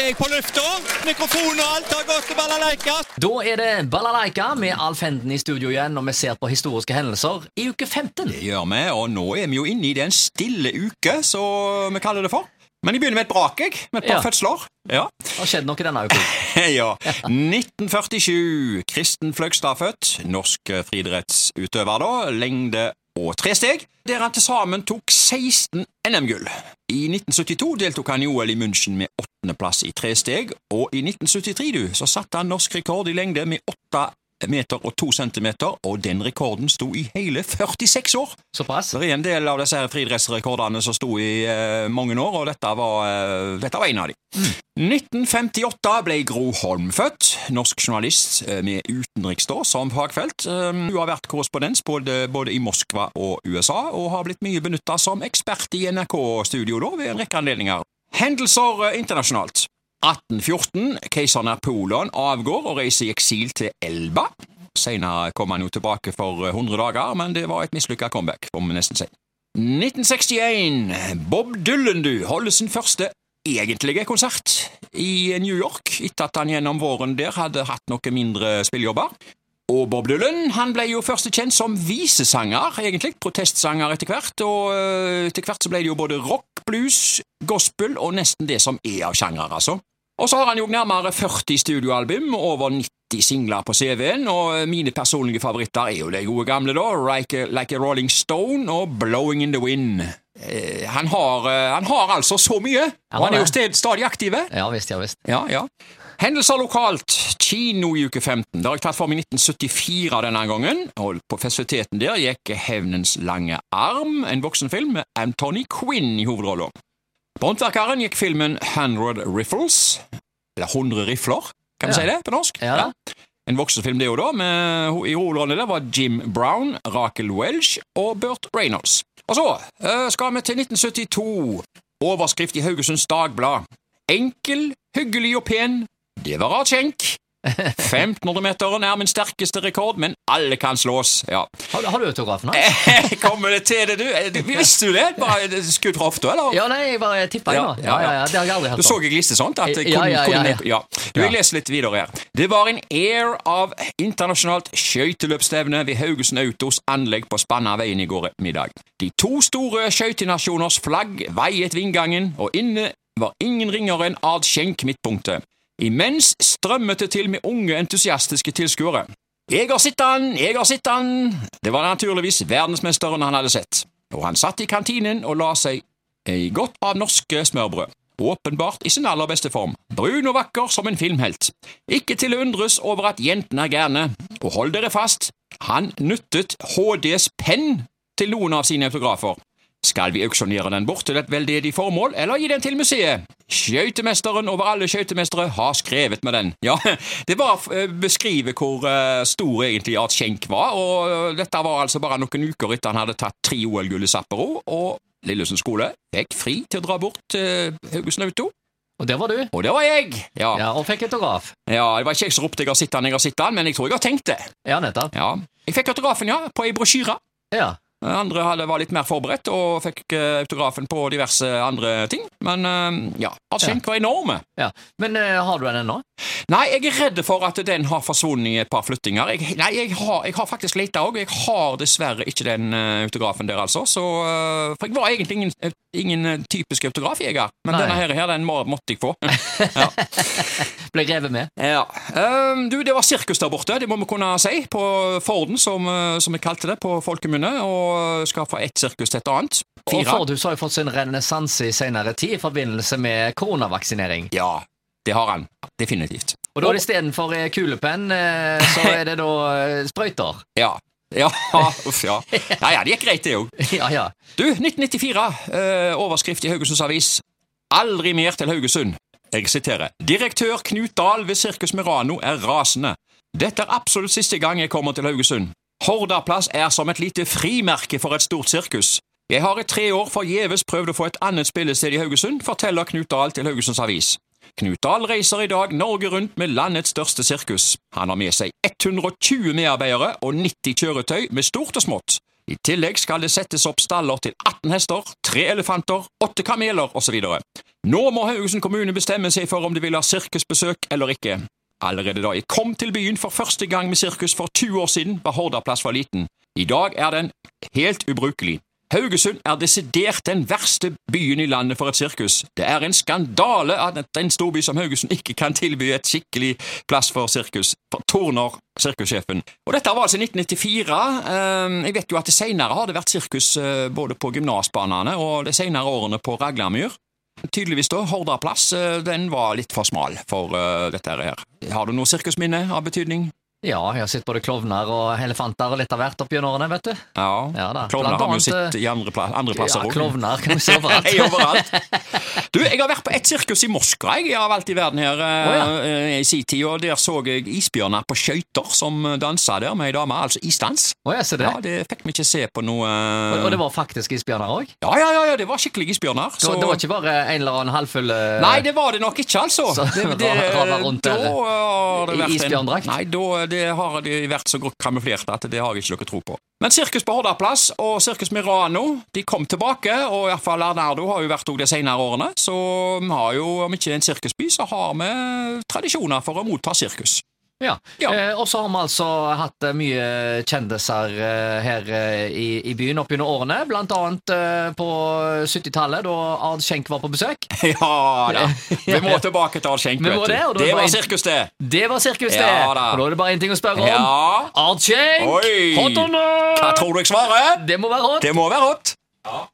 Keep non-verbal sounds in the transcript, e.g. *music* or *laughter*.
er jeg på lufta. Mikrofon og alt har gått til balalaika. Da er det Balalaika med Alf Henden i studio igjen, og vi ser på historiske hendelser i uke 15. Det gjør vi, og nå er vi jo inne i den stille uke, så vi kaller det for. Men jeg begynner med et brak, jeg. Med et par Ja. fødsler. Ja. Det har skjedd noe denne uka. *laughs* ja. 1947. Kristen Fløgstad født. Norsk friidrettsutøver, da. Lengde og tre steg. Der han til sammen tok 16 NM-gull. I 1972 deltok han i OL i München med åttendeplass i tre steg, og i 1973 du, så satte han norsk rekord i lengde med 8 meter og to centimeter, og den rekorden sto i hele 46 år. Såpass. Det er en del av disse her friidrettsrekordene som sto i eh, mange år, og dette var, eh, dette var en av dem. 1958 ble Gro Holm født, norsk journalist eh, med utenriks som fagfelt. Eh, Hun har vært korrespondens både, både i Moskva og USA, og har blitt mye benytta som ekspert i NRK-studio ved en rekke anledninger. Hendelser eh, internasjonalt. 1814. Keiser Napoleon avgår og reiser i eksil til Elba. Senere kom han jo tilbake for 100 dager, men det var et mislykka comeback, får vi nesten si. 1961. Bob Dylan du, holder sin første egentlige konsert i New York, etter at han gjennom våren der hadde hatt noe mindre spillejobber. Og Bob Dylan han ble jo først kjent som visesanger, egentlig, protestsanger etter hvert, og øh, etter hvert så ble det jo både rock, blues, gospel og nesten det som er av sjanger, altså. Og så har han jo nærmere 40 studioalbum og over 90 singler på CV-en, og mine personlige favoritter er jo de gode gamle, da, Like a, like a Rolling Stone og Blowing in the Wind. Eh, han, har, eh, han har altså så mye, og han er jo sted, stadig aktive. Ja visst, ja visst. Ja, ja. Hendelser lokalt. Kino i uke 15. Det har jeg tatt for meg 1974 denne gangen. Og på festiviteten der gikk Hevnens lange arm, en voksenfilm med Anthony Quinn i hovedrollen. Håndverkeren gikk filmen 100 Riffles, eller 100 rifler, kan vi si det på norsk? Ja ja. En voksenfilm det jo da, med, i hovedrollene der var Jim Brown, Rakel Welsh og Burt Reynolds. Og så eh, skal vi til 1972. Overskrift i Haugesunds Dagblad. Enkel, hyggelig og pen. Det var rart skjenk. 1500-meteren er min sterkeste rekord, men alle kan slås. Ja. Har, du- har du autografen Eh. hans? *laughs* Kommer det til det, du? Eh. Visste du det? Bare skudd fra hofta, eller? Ja, nei, jeg bare tippa, jeg nå. Ja, ja, ja, det har jeg aldri Du så om. jeg liste sånt? At, Ja, ja, ja, ja. Du, jeg leser litt videre her. Det var en air av internasjonalt skøyteløpsstevne ved Haugesund Autos anlegg på Spannaveien i går middag. De to store skøytenasjoners flagg veiet vindgangen, og inne var ingen ringere enn Ard Schenk midtpunktet. Imens strømmet det til med unge, entusiastiske tilskuere. Jeg har sett han, jeg har sett han! Det var naturligvis verdensmesteren han hadde sett, og han satt i kantinen og la seg i godt av norske smørbrød. Åpenbart i sin aller beste form. Brun og vakker som en filmhelt. Ikke til å undres over at jentene er gærne. Og hold dere fast, han nyttet HDs penn til noen av sine autografer. Skal vi auksjonere den bort til et veldedig formål, eller gi den til museet? Skøytemesteren over alle skøytemestere har skrevet med den. Ja, *laughs* det var å beskrive hvor eh, stor egentlig Art Schenk var, og eh, dette var altså bare noen uker etter han hadde tatt tre OL-gull i Sapporo, og Lillesund skole fikk fri til å dra bort til Haugesund Auto. Og der var du. Og det var jeg! Ja. ja. Ja, Og fikk autograf. det var ikke jeg som ropte 'jeg har sett han, jeg har sett han', men jeg tror jeg har tenkt det. Ja, nettopp. Ja. Jeg fikk autografen, ja, på ei brosjyre. Ja. Andre hadde, var litt mer forberedt og fikk uh, autografen på diverse andre ting. Men uh, ja, Art ja. var enorme. ja. Men uh, har du den ennå? Nei, jeg er redd for at den har forsvunnet i et par flyttinger. Jeg, nei, jeg har, jeg har faktisk leta òg. Jeg har dessverre ikke den autografen der, altså. Så, for jeg var egentlig ingen, ingen typisk autografjeger, men Nei. denne her, her den må, måtte jeg få. *laughs* ja. Ble revet med? Ja. Ehm, du, det var sirkus der borte, det må vi kunne si, på Forden, som, som jeg kalte det på folkemunne, og skal fra ett sirkus til et annet. Og Fordhus har jo fått sin renessanse i senere tid i forbindelse med koronavaksinering. Ja, det har han. Definitivt. Og da er det istedenfor eh, kulepenn, eh, så *laughs* er det da eh, sprøyter. Ja. Ja, *laughs* uff, ja. Ja, ja, det gikk greit, det òg. *laughs* Ja, ja. Du, 1994. eh, overskrift i Haugesunds Avis. Aldri mer til Haugesund. Jeg siterer. Direktør Knut Dahl ved Sirkus Merano er rasende. Dette er absolutt siste gang jeg kommer til Haugesund. Hordaplass er som et lite frimerke for et stort sirkus. Jeg har i tre år forgjeves prøvd å få et annet spillested i Haugesund, forteller Knut Dahl til Haugesunds Avis. Knut Dahl reiser i dag Norge rundt med landets største sirkus. Han har med seg 120 medarbeidere og 90 kjøretøy med stort og smått. I tillegg skal det settes opp staller til 18 hester, 3 elefanter, 8 kameler osv. Nå må Haugesund kommune bestemme seg for om de vil ha sirkusbesøk eller ikke. Allerede da jeg kom til byen for første gang med sirkus for 20 år siden, var Hordaplass for liten. I dag er den helt ubrukelig. Haugesund er desidert den verste byen i landet for et sirkus. Det er en skandale at en storby som Haugesund ikke kan tilby et skikkelig plass for sirkus, for Torner, sirkussjefen. Og Dette var altså 1994. Ehm, jeg vet jo at det senere har det vært sirkus eh, både på gymnasbanene og de senere årene på Raglamyr. Tydeligvis da, Hordaplass eh, den var litt for smal for uh, dette her. Har du noe sirkusminne av betydning? Ja, jeg har sett både klovner og elefanter og litt av hvert opp gjennom årene, vet du. Ja, Ja. Klovner har vi jo sett i andre, pla andre plasser Ja, klovner kan vi se *laughs* overalt. Overalt. Du, jeg har vært på et sirkus i Moskva jeg, av alt i verden her oh, ja. uh, i sin tid, og der så jeg isbjørner på skøyter som dansa der med ei dame, altså isdans. Oh, ja, det. Ja, det fikk vi ikke se på noe Og, og det var faktisk isbjørner òg? Ja, ja, ja, ja, det var skikkelig isbjørner. Så... Det var ikke bare en eller annen halvfull uh... Nei, det var det nok ikke, altså. Så det, *laughs* det var rundt da har det vært en- isbjørndrakt? Nei, da det har de vært så godt kamuflert at det har jeg ikke noe tro på. Men Sirkus på Hordaplass og Sirkus Mirano de kom tilbake, og iallfall Arnardo har jo vært òg de senere årene. Så vi har jo, om ikke en sirkusby, så har vi tradisjoner for å motta sirkus. Ja. Ja. Eh, og så har vi altså hatt eh, mye kjendiser eh, her eh, i, i byen opp gjennom årene. Blant annet eh, på 70-tallet, da Ard Schenk var på besøk. *laughs* Ja da. Vi må tilbake til Ard Schenk, det, Det var var en- sirkus, det. Det var sirkus, det! Ja da. og da er det bare én ting å spørre om. Ja. Ard Schenk! Oi. Hot or Hva tror du jeg svarer? Det må være hot. Det må være rått.